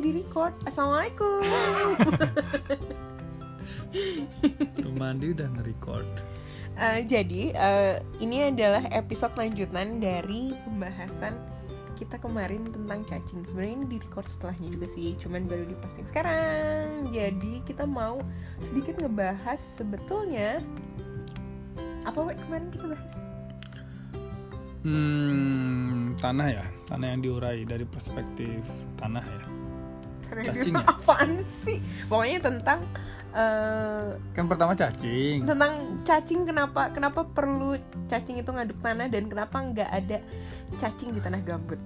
udah di record. Assalamualaikum. Rumandi udah nge-record. Eh, jadi eh, ini adalah episode lanjutan dari pembahasan kita kemarin tentang cacing. Sebenarnya ini di record setelahnya juga sih, cuman baru diposting sekarang. Jadi kita mau sedikit ngebahas sebetulnya apa Wek kemarin kita bahas? Hmm, tanah ya, tanah yang diurai dari perspektif tanah ya. Cacing ya? Apaan sih? Pokoknya tentang eh, Kan pertama cacing. tentang cacing kenapa kenapa perlu cacing itu ngaduk tanah dan kenapa nggak ada cacing di tanah gambut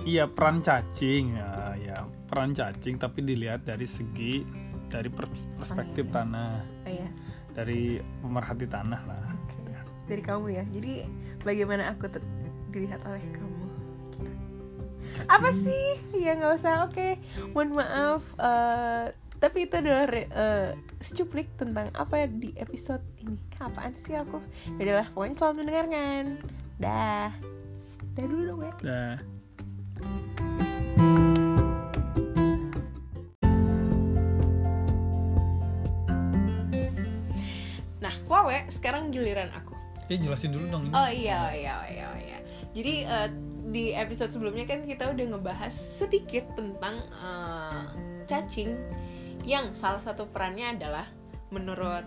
Iya peran cacing ya, ya peran cacing tapi dilihat dari segi dari pers- perspektif iya. tanah, oh, ya dari pemerhati tanah lah. Gitu. dari kamu ya jadi bagaimana aku dilihat oleh kamu. Apa sih? Ya nggak usah. Oke. Mohon maaf eh, tapi itu adalah re- eh, secuplik tentang apa di episode ini. Apaan sih aku? Ya udahlah pokoknya selamat mendengarkan. Dah. Dah dulu dong ya. Nah, nah wawe sekarang giliran aku. Ya jelasin dulu dong ini. Oh iya, oh iya, oh iya, oh iya. Jadi eh, di episode sebelumnya kan kita udah ngebahas sedikit tentang eh, cacing. Yang salah satu perannya adalah menurut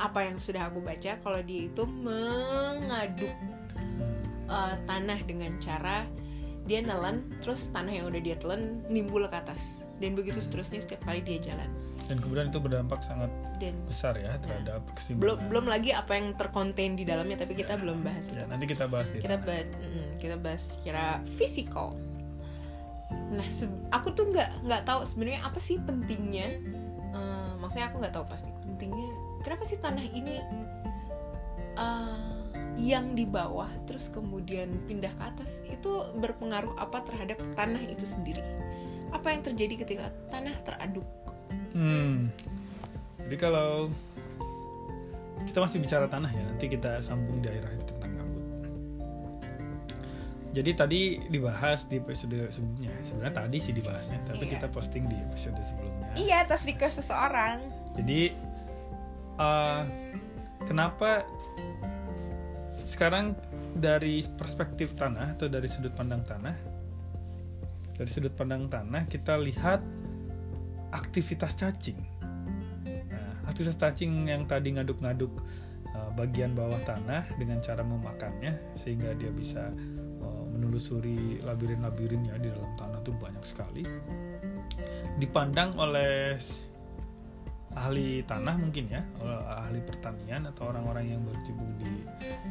apa yang sudah aku baca kalau dia itu mengaduk eh, tanah dengan cara dia nelen terus tanah yang udah dia telan nimbul ke atas. Dan begitu seterusnya setiap kali dia jalan Dan kemudian itu berdampak sangat dan besar ya terhadap belum kesimbangan. belum lagi apa yang terkonten di dalamnya tapi kita belum bahas itu. Ya, nanti kita bahas di kita bahas kita bahas secara fisikal. Nah aku tuh nggak nggak tahu sebenarnya apa sih pentingnya eh, maksudnya aku nggak tahu pasti pentingnya kenapa sih tanah ini eh, yang di bawah terus kemudian pindah ke atas itu berpengaruh apa terhadap tanah itu sendiri? Apa yang terjadi ketika tanah teraduk Hmm. Jadi kalau kita masih bicara tanah ya, nanti kita sambung di akhir-akhir tentang gambut. Jadi tadi dibahas di episode sebelumnya. Sebenarnya tadi sih dibahasnya, tapi Iya. kita posting di episode sebelumnya. iya atas request seseorang Jadi eh, kenapa sekarang dari perspektif tanah atau dari sudut pandang tanah, dari sudut pandang tanah kita lihat aktivitas cacing. Nah, aktivitas cacing yang tadi ngaduk-ngaduk eh, bagian bawah tanah dengan cara memakannya sehingga dia bisa eh, menelusuri labirin-labirin ya di dalam tanah tuh banyak sekali. Dipandang oleh ahli tanah mungkin ya, eh, ahli pertanian atau orang-orang yang berkecimpung di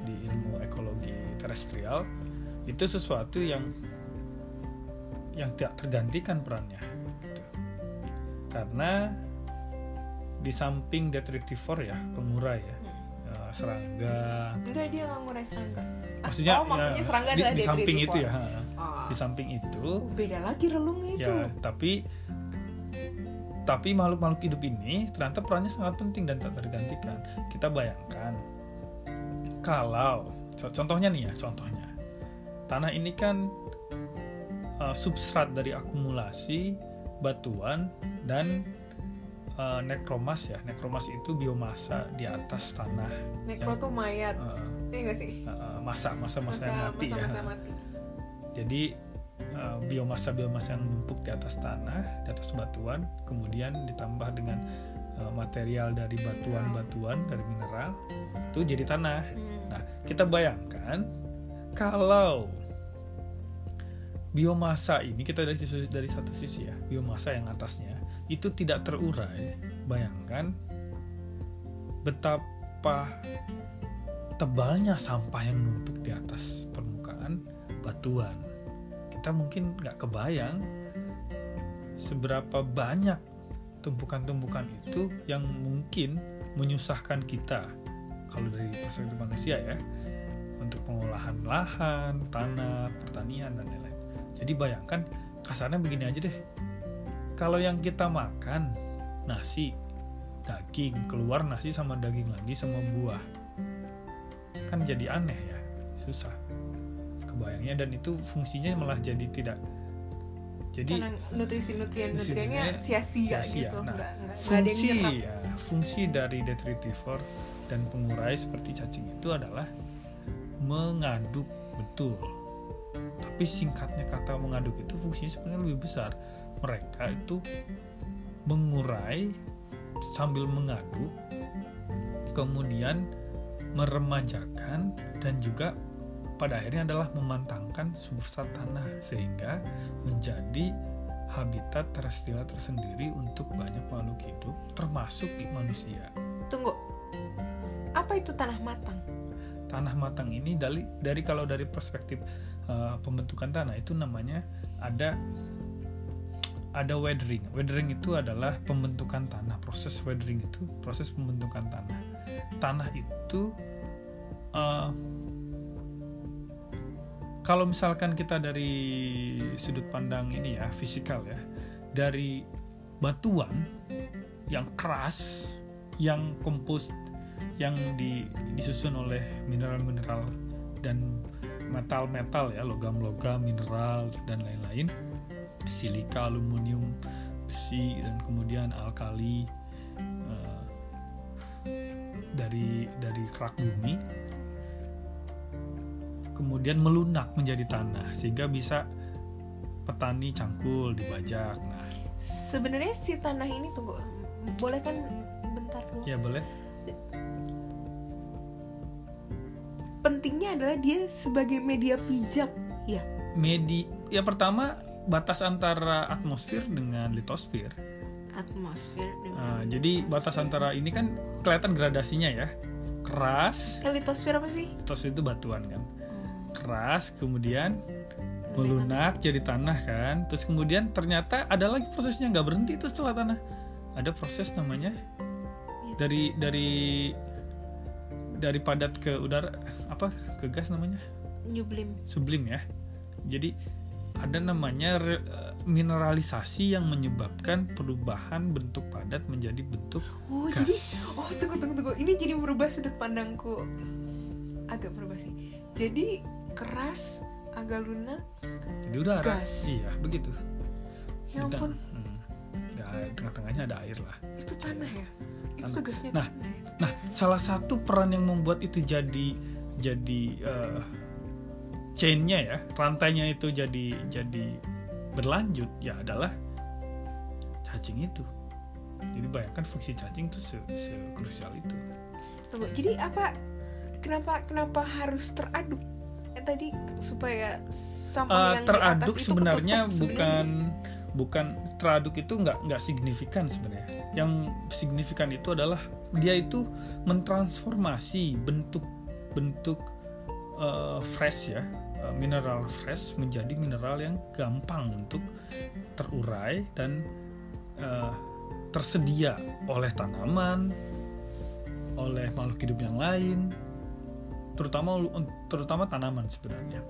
di ilmu ekologi terestrial itu sesuatu yang yang tidak tergantikan perannya. Karena di samping detritivore ya pengurai ya eh, serangga. Enggak dia nggak ngurai serangga. Ah, maksudnya oh maksudnya ya, serangga di, adalah di samping itu ya. Ah. di samping itu. Oh, beda lagi relungnya itu. ya tapi tapi makhluk-makhluk hidup ini ternyata perannya sangat penting dan tak tergantikan. Kita bayangkan kalau co- contohnya nih ya contohnya. Tanah ini kan uh, substrat dari akumulasi batuan dan uh, nekromas ya. Nekromas itu biomasa di atas tanah nekro tuh mayat. Uh, iya gak sih? Uh, masa masa masa yang mati ya. masa mati. Jadi eh, biomasa-biomasa yang numpuk di atas tanah, di atas batuan, kemudian ditambah dengan eh, material dari batuan-batuan dari mineral, itu jadi tanah. Hmm. Nah, kita bayangkan kalau biomasa ini kita dari dari satu sisi ya, biomasa yang atasnya itu tidak terurai. Bayangkan betapa tebalnya sampah yang numpuk di atas permukaan batuan. Kita mungkin nggak kebayang seberapa banyak tumpukan-tumpukan itu yang mungkin menyusahkan kita kalau dari perspektif manusia ya untuk pengolahan lahan, tanah, pertanian dan lain-lain. Jadi bayangkan kasarnya begini aja deh. Kalau yang kita makan nasi, daging, keluar nasi sama daging lagi sama buah. Kan jadi aneh ya, susah. Kebayangnya dan itu fungsinya malah jadi tidak jadi karena nutrisi nutrien nutriennya sia-sia sia-sia. gitu Nah, nggak nggak nggak ada yang fungsi nyerap ya, fungsi dari detritivore dan pengurai seperti cacing itu adalah mengaduk betul tapi singkatnya kata mengaduk itu fungsinya sebenarnya lebih besar. Mereka itu mengurai sambil mengaduk kemudian meremajakan dan juga pada akhirnya adalah memantangkan substrat tanah sehingga menjadi habitat terestrial tersendiri untuk banyak makhluk hidup termasuk di manusia. tunggu. Apa itu tanah matang Tanah matang ini dari dari kalau dari perspektif uh, pembentukan tanah itu namanya ada ada weathering. Weathering itu adalah pembentukan tanah. Proses weathering itu proses pembentukan tanah. Tanah itu uh, kalau misalkan kita dari sudut pandang ini ya fisikal ya dari batuan yang keras yang kompos yang di- disusun oleh mineral-mineral dan metal-metal ya logam-logam mineral dan lain-lain. Silika aluminium besi dan kemudian alkali eh, dari dari kerak bumi. Kemudian melunak menjadi tanah sehingga bisa petani cangkul dibajak nah. Sebenarnya si tanah ini tunggu boleh kan bentar dulu? Ya boleh pentingnya adalah dia sebagai media pijak. Ya medi ya pertama batas antara atmosfer dengan litosfer atmosfer dengan Nah, jadi batas antara ini kan kelihatan gradasinya ya. Keras. Eh, litosfer apa sih? Litosfer itu batuan kan. Hmm. keras kemudian melunak. jadi tanah kan. Terus kemudian ternyata ada lagi prosesnya nggak berhenti itu setelah tanah. Ada proses namanya Iya. dari dari dari padat ke udara apa ke gas namanya Nyublim. sublim ya. Jadi ada namanya re- eh, mineralisasi yang menyebabkan perubahan bentuk padat menjadi bentuk Oh gas. jadi oh tunggu tunggu tunggu ini jadi merubah sudut pandangku agak berubah sih. Jadi keras agak lunak. Jadi udara. Gas. Iya, begitu. Ya ampun hmm. Ya, tengah-tengahnya ada air lah. itu tanah ya. Itu Tanah. tugasnya Nah, tanah ya? Nah, salah satu peran yang membuat itu jadi jadi eh, chainnya ya, rantainya itu jadi jadi berlanjut ya adalah cacing itu. Jadi bayangkan fungsi cacing itu se, krusial itu. Tunggu. Jadi apa? Kenapa kenapa harus teraduk? Eh tadi supaya sampah Eh, yang teraduk di atas itu sebenarnya ketutup bukan bukan teraduk itu nggak nggak signifikan sebenarnya. Yang signifikan itu adalah dia itu mentransformasi bentuk bentuk eh, fresh ya eh, mineral fresh menjadi mineral yang gampang untuk terurai dan eh, tersedia oleh tanaman, oleh makhluk hidup yang lain, terutama terutama tanaman sebenarnya.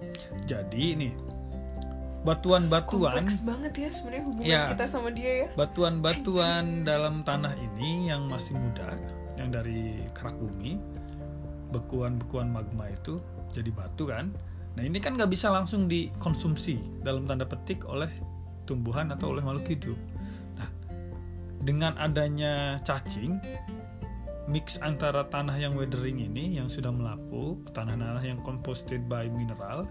Jadi nih batuan-batuan kompleks banget ya sebenarnya hubungan Ya. kita sama dia ya. batuan-batuan dalam tanah ini yang masih muda, yang dari kerak bumi, bekuan-bekuan magma itu jadi batu kan. Nah ini kan nggak bisa langsung dikonsumsi dalam tanda petik oleh tumbuhan atau oleh makhluk hidup. Nah dengan adanya cacing, mix antara tanah yang weathering ini yang sudah melapuk, tanah-tanah yang composted by mineral,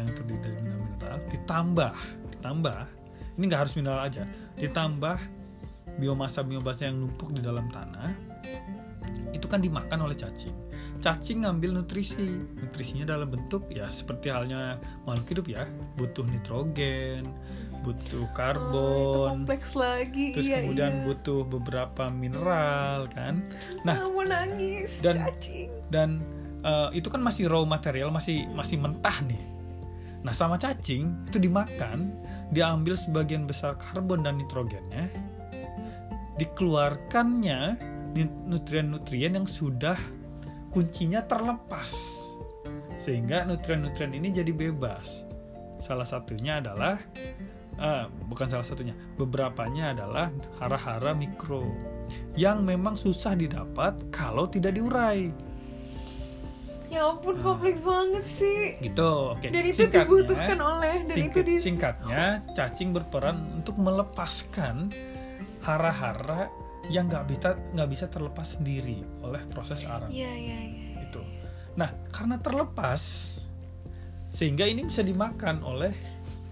yang terdiri dari mineral-mineral, ditambah, ditambah, ini nggak harus mineral aja, ditambah biomasa biomasa yang numpuk di dalam tanah itu kan dimakan oleh cacing cacing ngambil nutrisi nutrisinya dalam bentuk ya seperti halnya makhluk hidup ya butuh nitrogen butuh Oh, karbon kompleks lagi. terus iya, kemudian iya. butuh beberapa mineral kan nah Ah, mau nangis dan- cacing. dan eh, itu kan masih raw material masih masih mentah nih nah sama cacing itu dimakan diambil sebagian besar karbon dan nitrogennya dikeluarkannya nutrien-nutrien yang sudah kuncinya terlepas. Sehingga nutrien-nutrien ini jadi bebas. Salah satunya adalah eh, bukan salah satunya beberapanya adalah hara-hara mikro yang memang susah didapat kalau tidak diurai Ya ampun kompleks banget sih. gitu oke Dan itu Singkatnya- dibutuhkan oleh dan itu Singkat- di singkatnya cacing berperan untuk melepaskan hara-hara yang nggak bisa nggak bisa terlepas sendiri oleh proses arang Iya iya iya. itu nah karena terlepas sehingga ini bisa dimakan oleh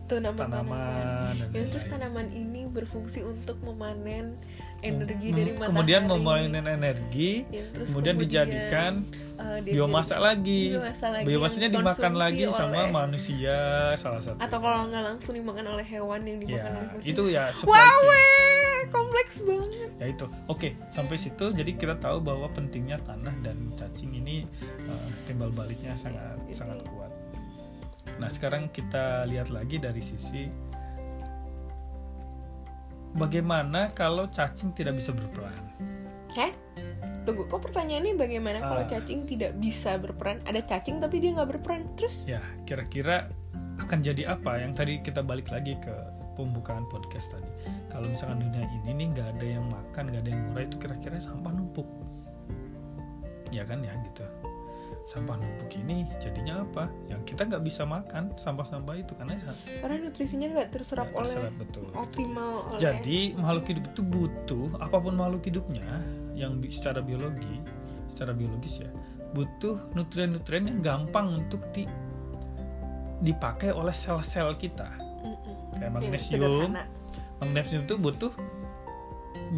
Tanaman tanaman dan Ya, terus tanaman ini berfungsi untuk memanen energi Mem- dari matahari. kemudian memanen energi Ya, terus kemudian, dijadikan eh, dia biomasa jadi- lagi. biomasa lagi biomasanya dimakan lagi sama oleh- manusia salah satu. Atau kalau nggak langsung dimakan oleh hewan yang dimakan ya oleh manusia. itu ya Wow, kompleks banget. ya itu. Oke sampai situ. Jadi kita tahu bahwa pentingnya tanah dan cacing ini uh, timbal baliknya sangat Ini- sangat kuat. Nah sekarang kita lihat lagi dari sisi bagaimana kalau cacing tidak bisa berperan. Heh? Tunggu, kok pertanyaannya bagaimana kalau Ah. cacing tidak bisa berperan? Ada cacing tapi dia nggak berperan. Terus? ya kira-kira akan jadi apa yang tadi kita balik lagi ke pembukaan podcast tadi kalau misalkan dunia ini nih nggak ada yang makan nggak ada yang murah itu kira-kira sampah numpuk ya kan ya gitu sampah numpuk ini jadinya apa yang kita nggak bisa makan sampah-sampah itu karena ya Karena nutrisinya nggak terserap oleh terserap betul optimal oleh jadi makhluk hidup itu butuh apa pun makhluk hidupnya yang secara biologi secara biologis ya butuh nutrien-nutrien yang gampang untuk di dipakai oleh sel-sel kita. Kayak magnesium. magnesium itu butuh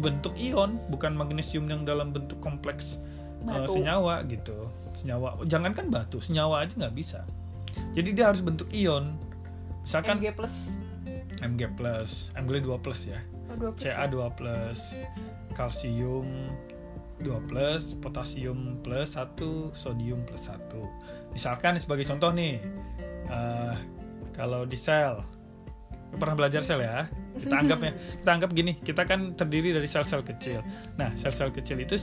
bentuk ion bukan magnesium yang dalam bentuk kompleks uh, Batu. senyawa gitu. Senyawa. Jangankan batu senyawa aja nggak bisa. Jadi dia harus bentuk ion. Misalkan Mg plus. Mg plus Mg 2 plus ya 2 plus Ca 2 plus kalsium 2 plus potasium plus 1 sodium plus 1 misalkan sebagai contoh nih eh, kalau di sel pernah belajar sel ya? Kita anggapnya kita anggap gini kita kan terdiri dari sel-sel kecil. Nah sel-sel kecil itu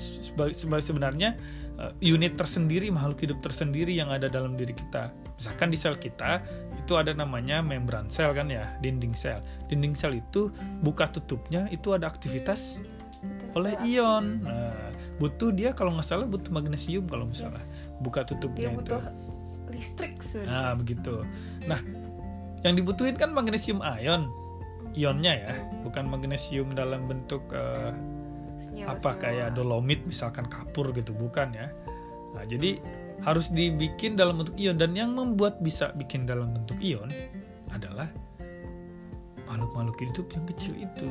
sebenarnya eh, unit tersendiri makhluk hidup tersendiri yang ada dalam diri kita. Misalkan di sel kita itu ada namanya membran sel kan ya dinding sel. Dinding sel itu buka tutupnya itu ada aktivitas oleh ion. Nah butuh dia kalau nggak salah butuh magnesium kalau misalnya Yes. buka tutupnya Dia itu. listrik. Nah, begitu. Nah, yang dibutuhin kan magnesium ion. Ionnya ya, bukan magnesium dalam bentuk Senyawa- apa senyawa. kayak dolomit misalkan kapur gitu, bukan ya. Nah, jadi harus dibikin dalam bentuk ion dan yang membuat bisa bikin dalam bentuk ion adalah makhluk-makhluk hidup yang kecil itu.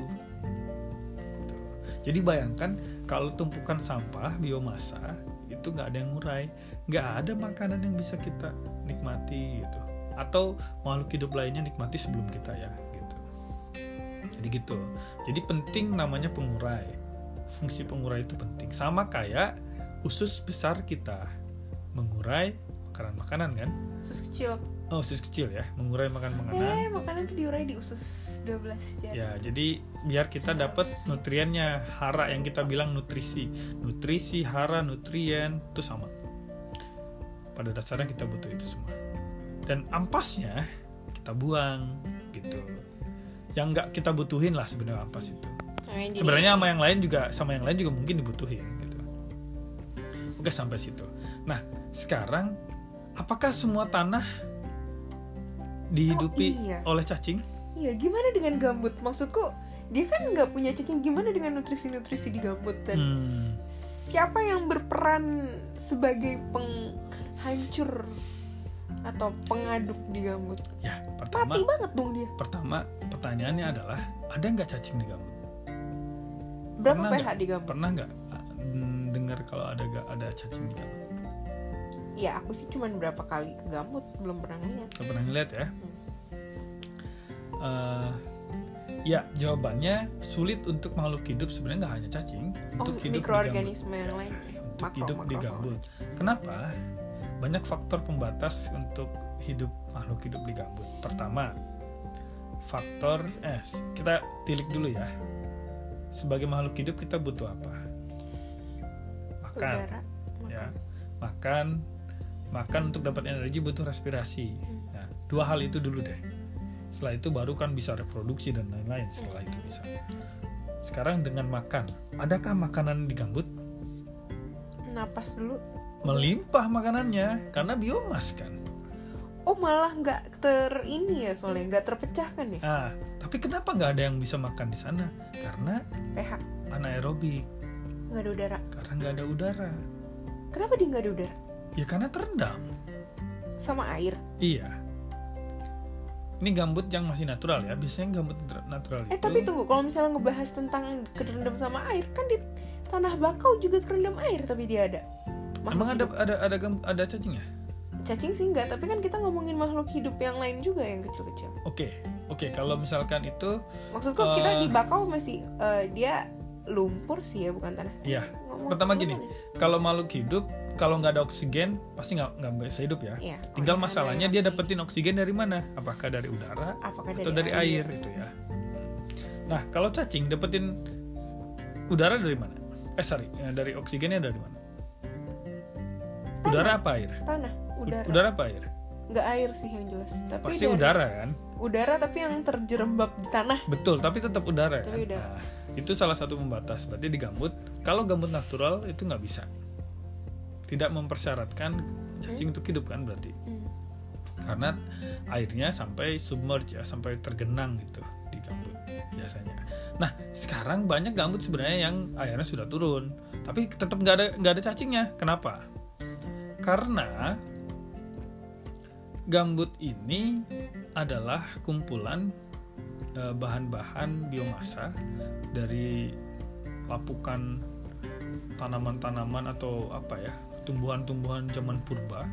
Tuh. Jadi bayangkan kalau tumpukan sampah biomasa itu nggak ada yang ngurai, nggak ada makanan yang bisa kita nikmati gitu, atau makhluk hidup lainnya nikmati sebelum kita ya gitu. Jadi gitu. Jadi penting namanya pengurai. Fungsi pengurai itu penting. Sama kayak usus besar kita mengurai makanan-makanan kan? Usus kecil. Oh, usus kecil ya, mengurai makan-makanan. Eh, makanan tuh diurai di usus 12 jari. Ya, jadi biar kita dapat nutriennya, hara yang kita bilang nutrisi. Nutrisi, hara, nutrien itu sama. Pada dasarnya kita butuh itu semua. Dan ampasnya kita buang gitu. Yang nggak kita butuhin lah sebenarnya ampas itu. Nah, jadi- Sebenarnya sama yang lain juga sama yang lain juga mungkin dibutuhin gitu. Oke, sampai situ. Nah, sekarang apakah semua tanah dihidupi Oh, iya. oleh cacing? Iya, gimana dengan gambut? Maksudku, dia kan nggak punya cacing. Gimana dengan nutrisi-nutrisi di gambut? Dan Hmm. siapa yang berperan sebagai penghancur atau pengaduk di gambut? Ya, pertama Mati banget dong dia. pertama pertanyaannya adalah ada nggak cacing di gambut? Berapa Pernah pH nggak? di gambut? Pernah nggak mm, dengar kalau ada ada cacing di gambut? Ya, aku sih cuman berapa kali ke gambut, belum pernah lihat. Nggak pernah ngeliat ya? Eh, ya jawabannya sulit untuk makhluk hidup sebenarnya nggak hanya cacing Oh, untuk hidup di gambut. mikroorganisme yang lain. Untuk Makro- hidup di makro- gambut. Kenapa? Banyak faktor pembatas untuk hidup makhluk hidup di gambut. Pertama, faktor eh kita tilik dulu ya. Sebagai makhluk hidup kita butuh apa? Makan, Udara. ya. Makan, makan untuk dapat energi butuh respirasi. Nah, dua hal itu dulu deh. Setelah itu baru kan bisa reproduksi dan lain-lain. Setelah itu bisa. Sekarang dengan makan, adakah makanan di gambut? Napas dulu. Melimpah makanannya karena biomas kan. Oh malah nggak ter ini ya soalnya nggak terpecah kan ya? Ah tapi kenapa nggak ada yang bisa makan di sana? Karena pH. anaerobik. Nggak ada udara. Karena nggak ada udara. Kenapa dia nggak ada udara? Ya karena terendam. Sama air? Iya. Ini gambut yang masih natural ya. Biasanya gambut nat- natural eh itu tapi tunggu kalau misalnya ngebahas tentang kerendam sama air kan di tanah bakau juga kerendam air tapi dia ada emang ada ada ada ada cacingnya cacing sih enggak tapi kan kita ngomongin makhluk hidup yang lain juga yang kecil-kecil. Oke oke kalau misalkan itu maksudku kita Eh. di bakau masih eh, dia lumpur sih ya bukan tanah. Ya Ngomong- Pertama gini. ngomong- kalau makhluk hidup kalau nggak ada oksigen pasti nggak nggak bisa hidup ya. Iya. tinggal Oh, iya, masalahnya dia dapetin oksigen dari mana? Apakah dari udara apakah atau dari air? itu ya? Nah kalau cacing dapetin udara dari mana? Eh sorry ya, dari oksigennya dari mana udara apa air? Tanah udara. Udara apa air? Nggak air sih yang jelas tapi pasti dari- udara kan? Udara tapi yang terjerembab di tanah. Betul tapi tetap udara kan? Tapi udara. Nah, itu salah satu pembatas. Berarti di gambut kalau gambut natural itu nggak bisa. Tidak mempersyaratkan cacing untuk hidup kan berarti? Hmm. karena airnya sampai submerge ya sampai tergenang gitu di gambut biasanya. Nah sekarang banyak gambut sebenarnya yang airnya sudah turun tapi tetap nggak ada nggak ada cacingnya. Kenapa karena gambut ini adalah kumpulan eh, bahan-bahan biomasa dari lapukan tanaman-tanaman atau apa ya tumbuhan-tumbuhan zaman purba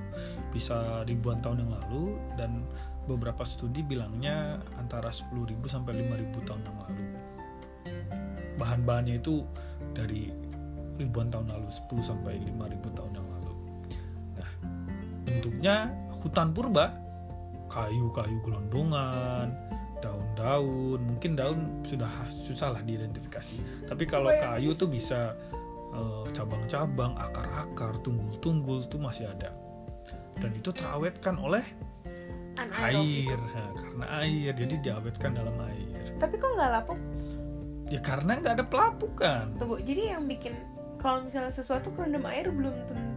bisa ribuan tahun yang lalu dan beberapa studi bilangnya antara 10.000 sampai 5.000 tahun yang lalu. Bahan-bahannya itu dari ribuan tahun lalu 10 sampai 5.000 tahun yang lalu bentuknya hutan purba. Kayu-kayu gelondongan daun-daun. Mungkin daun sudah susah lah diidentifikasi. Tapi kalau kayu tuh bisa eh, cabang-cabang akar-akar tunggul-tunggul tuh masih ada. Dan itu terawetkan oleh air. Nah, karena air. Jadi diawetkan dalam air. Tapi kok nggak lapuk? Ya karena nggak ada pelapukan. Tunggu jadi yang bikin kalau misalnya sesuatu kerendam air belum tentu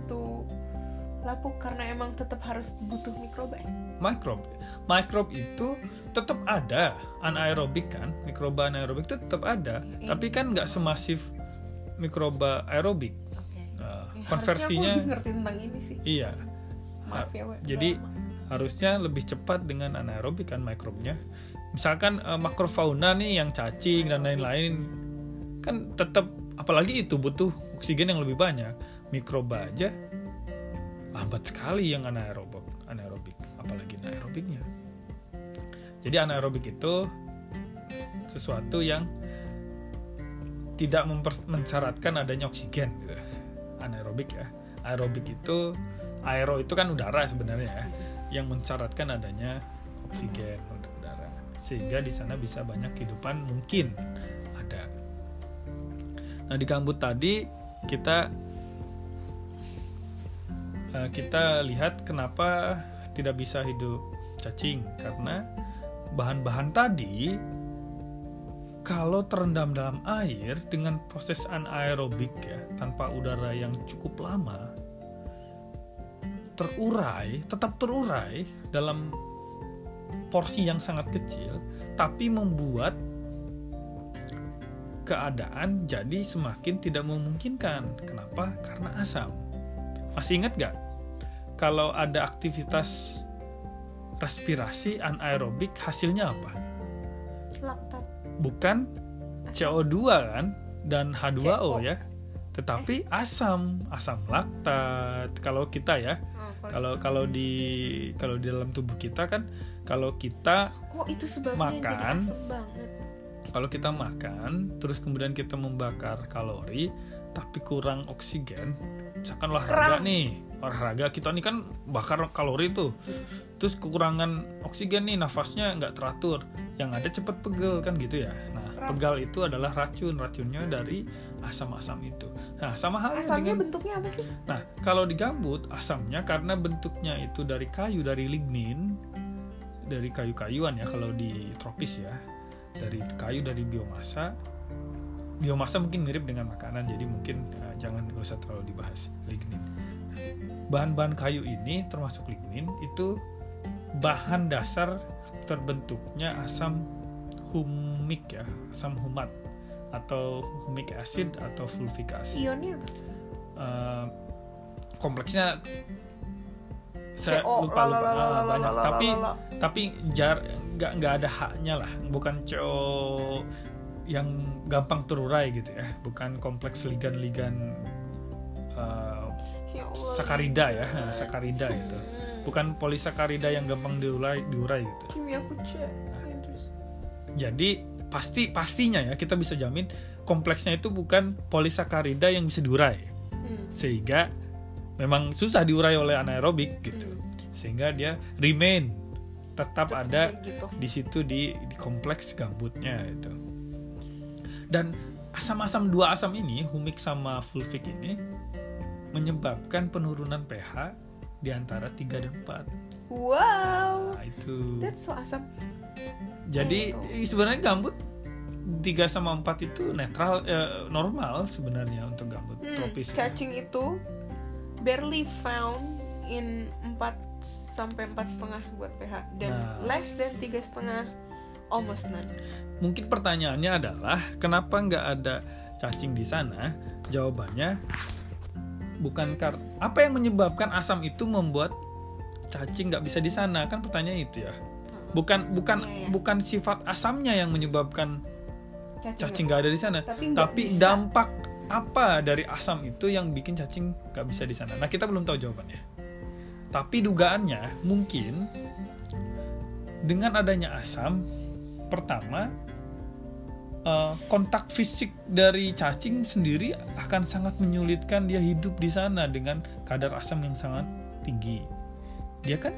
lapuk karena emang tetap harus butuh mikroba mikrob mikrob itu tetap ada. Anaerobik kan? Mikroba anaerobik itu tetap ada. Iya. tapi kan nggak semasif mikroba aerobik. Nah, Ya, harusnya konversinya aku ngerti tentang ini sih. Iya. Maaf ya jadi harusnya lebih cepat dengan anaerobik kan mikrobnya misalkan eh, makrofauna nih yang cacing dan lain-lain kan tetap apalagi itu butuh oksigen yang lebih banyak. Mikroba aja lambat sekali yang anaerobik anaerobik apalagi anaerobiknya. Jadi anaerobik itu sesuatu yang tidak mensyaratkan adanya oksigen gitu. anaerobik ya. Aerobik itu aero itu kan udara sebenarnya ya yang mensyaratkan adanya oksigen untuk udara. Sehingga di sana bisa banyak kehidupan mungkin ada. Nah di gambut tadi kita eh, kita lihat kenapa tidak bisa hidup cacing. Karena bahan-bahan tadi kalau terendam dalam air dengan proses anaerobik ya tanpa udara yang cukup lama terurai tetap terurai dalam porsi yang sangat kecil tapi membuat keadaan jadi semakin tidak memungkinkan. Kenapa? Karena asam. Masih ingat gak kalau ada aktivitas respirasi anaerobik hasilnya apa? Laktat bukan CO2 kan? Dan H2O CO. ya. Tetapi asam asam laktat. Kalau kita ya Oh, kalau kalau di kalau di dalam tubuh kita kan kalau kita oh itu makan, kalau kita makan terus kemudian kita membakar kalori tapi kurang oksigen misalkan olahraga Kerang. nih olahraga. Kita nih kan bakar kalori tuh. Terus kekurangan oksigen nih nafasnya nggak teratur. Yang ada cepet pegel kan gitu ya. Nah pegal itu adalah racun. Racunnya dari asam-asam itu. Nah sama halnya asamnya dengan bentuknya apa sih? Nah, kalau di gambut asamnya karena bentuknya itu dari kayu, dari lignin, dari kayu-kayuan ya kalau di tropis ya. Dari kayu dari biomasa. Biomasa mungkin mirip dengan makanan jadi mungkin eh, jangan gak usah terlalu dibahas lignin. Bahan-bahan kayu ini termasuk lignin itu bahan dasar terbentuknya asam humik ya, asam humat atau humic acid atau fulvic acid. ionnya apa? Eh, kompleksnya saya CO, lupa lupa lalalala, ah, banyak lalalala. tapi tapi jar nggak nggak ada haknya lah bukan CO yang gampang terurai gitu ya bukan kompleks ligan-ligan eh. Sakarida ya sakarida itu bukan polisakarida yang gampang diurai diurai gitu kimia Nah. Jadi pasti pastinya ya kita bisa jamin kompleksnya itu bukan polisakarida yang bisa diurai Hmm. sehingga memang susah diurai oleh anaerobik gitu Hmm. sehingga dia remain tetap ada gitu. di situ di, di kompleks gambutnya itu dan asam-asam dua asam ini humik sama fulvic ini menyebabkan penurunan pH di antara 3 dan 4 wow nah itu that's so asam jadi Gitu. eh, sebenarnya gambut 3 sama 4 itu netral eh, normal sebenarnya untuk gambut Hmm, tropis ya. cacing itu barely found in 4 sampai empat setengah buat pH dan Nah. less than tiga setengah almost none. Mungkin pertanyaannya adalah kenapa nggak ada cacing di sana? Jawabannya bukan kar apa yang menyebabkan asam itu membuat cacing nggak bisa di sana kan pertanyaan itu ya. Bukan bukan Iya, iya. bukan sifat asamnya yang menyebabkan Cacing, nggak ada di sana, Tapi tapi bisa. dampak apa dari asam itu yang bikin cacing nggak bisa di sana. Nah kita belum tahu jawabannya. Tapi dugaannya mungkin dengan adanya asam, pertama eh, kontak fisik dari cacing sendiri akan sangat menyulitkan dia hidup di sana dengan kadar asam yang sangat tinggi. Dia kan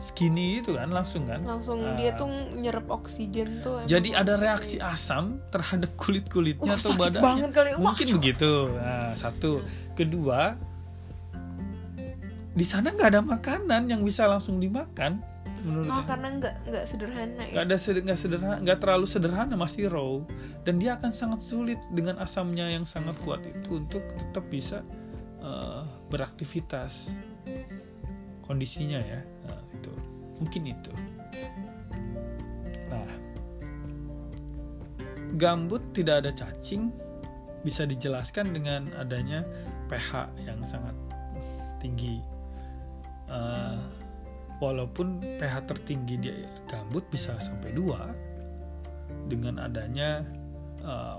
skinny itu kan langsung kan. langsung Ah. dia tuh nyerap oksigen tuh. Jadi ada reaksi asam terhadap kulit kulitnya Wah, atau badannya. banget kali. Wah, Mungkin begitu. Nah, satu, kedua, di sana nggak ada makanan yang bisa langsung dimakan. Menurut Oh, karena nggak nggak sederhana ya. nggak ada seder- nggak sederhana, nggak terlalu sederhana masih raw, dan dia akan sangat sulit dengan asamnya yang sangat kuat itu untuk tetap bisa eh, beraktivitas. Kondisinya ya, nah, itu mungkin itu. Nah, gambut tidak ada cacing bisa dijelaskan dengan adanya pH yang sangat tinggi. Eh, walaupun pH tertinggi di gambut bisa sampai 2 dengan adanya eh,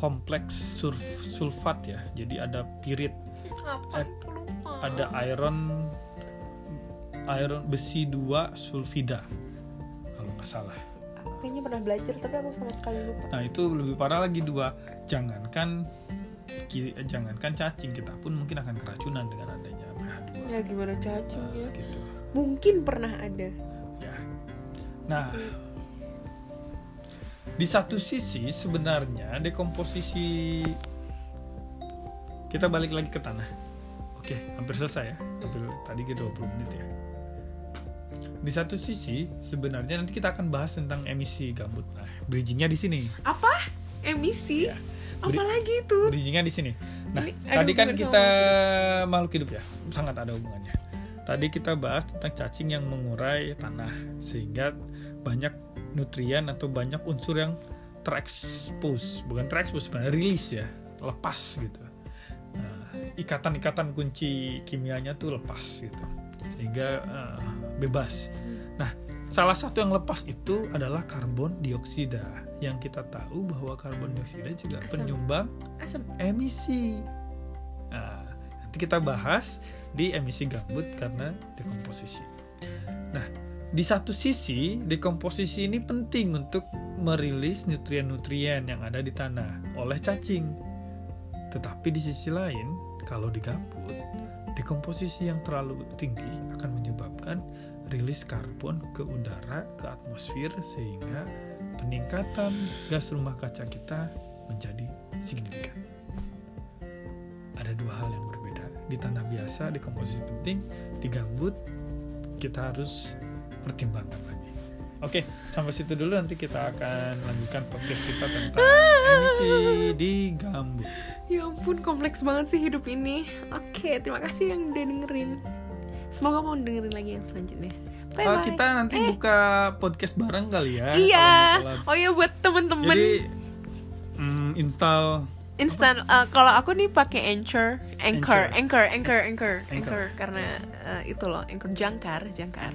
kompleks sulf- sulfat ya. Jadi ada pirit, Apa eh, ada iron iron besi 2 sulfida kalau nggak salah. Aku kayaknya pernah belajar tapi aku sama sekali lupa. Nah itu lebih parah lagi dua. Jangankan jangankan cacing kita pun mungkin akan keracunan dengan adanya pH 2 Ya gimana cacingnya? gitu. Mungkin pernah ada. Ya. Nah, di satu sisi sebenarnya dekomposisi kita balik lagi ke tanah. Oke, hampir selesai ya. Hampir tadi ke 20 menit ya. Di satu sisi sebenarnya nanti kita akan bahas tentang emisi gambut. Nah, bridgingnya di sini. Apa? Emisi? Ya. Beri- Apalagi itu? bridgingnya di sini. Nah, tadi kan kita makhluk hidup ya, sangat ada hubungannya. Tadi kita bahas tentang cacing yang mengurai tanah sehingga banyak nutrien atau banyak unsur yang terekspos, bukan terekspos sebenarnya rilis ya, lepas gitu. Nah, ikatan-ikatan kunci kimianya tuh lepas gitu, sehingga eh, bebas. Nah, salah satu yang lepas itu adalah karbon dioksida yang kita tahu bahwa karbon dioksida juga Asam. penyumbang Asam. emisi. Nah, nanti kita bahas di emisi gambut karena dekomposisi. Nah, di satu sisi dekomposisi ini penting untuk merilis nutrien-nutrien yang ada di tanah oleh cacing. Tetapi di sisi lain, kalau di gambut, dekomposisi yang terlalu tinggi akan menyebabkan rilis karbon ke udara, ke atmosfer sehingga peningkatan gas rumah kaca kita menjadi signifikan. Ada dua hal yang berbeda. Di tanah biasa dekomposisi penting, di gambut kita harus pertimbangkan lagi. Oke, sampai situ dulu nanti kita akan lanjutkan podcast kita tentang emisi di gambut. Ya ampun, kompleks banget sih hidup ini. Oke, terima kasih yang udah dengerin. Semoga mau dengerin lagi yang selanjutnya. Bye. kita nanti buka podcast bareng kali ya. Iya. Oh iya buat temen-temen Jadi mm, install instan. eh, kalau aku nih pakai Anchor, Anchor, Anchor. Anchor, Anchor, Anchor, Anchor. Karena eh, itu loh, Anchor jangkar, jangkar.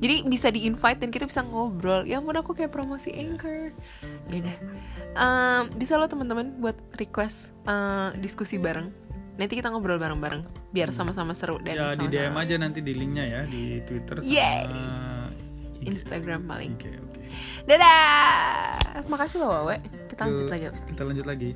Jadi bisa di invite dan kita bisa ngobrol. Ya ampun aku kayak promosi Anchor. Ya udah. Em, bisa lo teman-teman buat request eh, diskusi bareng. Nanti kita ngobrol bareng-bareng biar sama-sama seru dan ya di DM aja nanti di linknya ya di Twitter sama Yeay. IG. Instagram paling. Oke, oke. Dadah. Makasih loh Wawe. Kita lanjut Yuk, lagi abis. Kita lanjut lagi.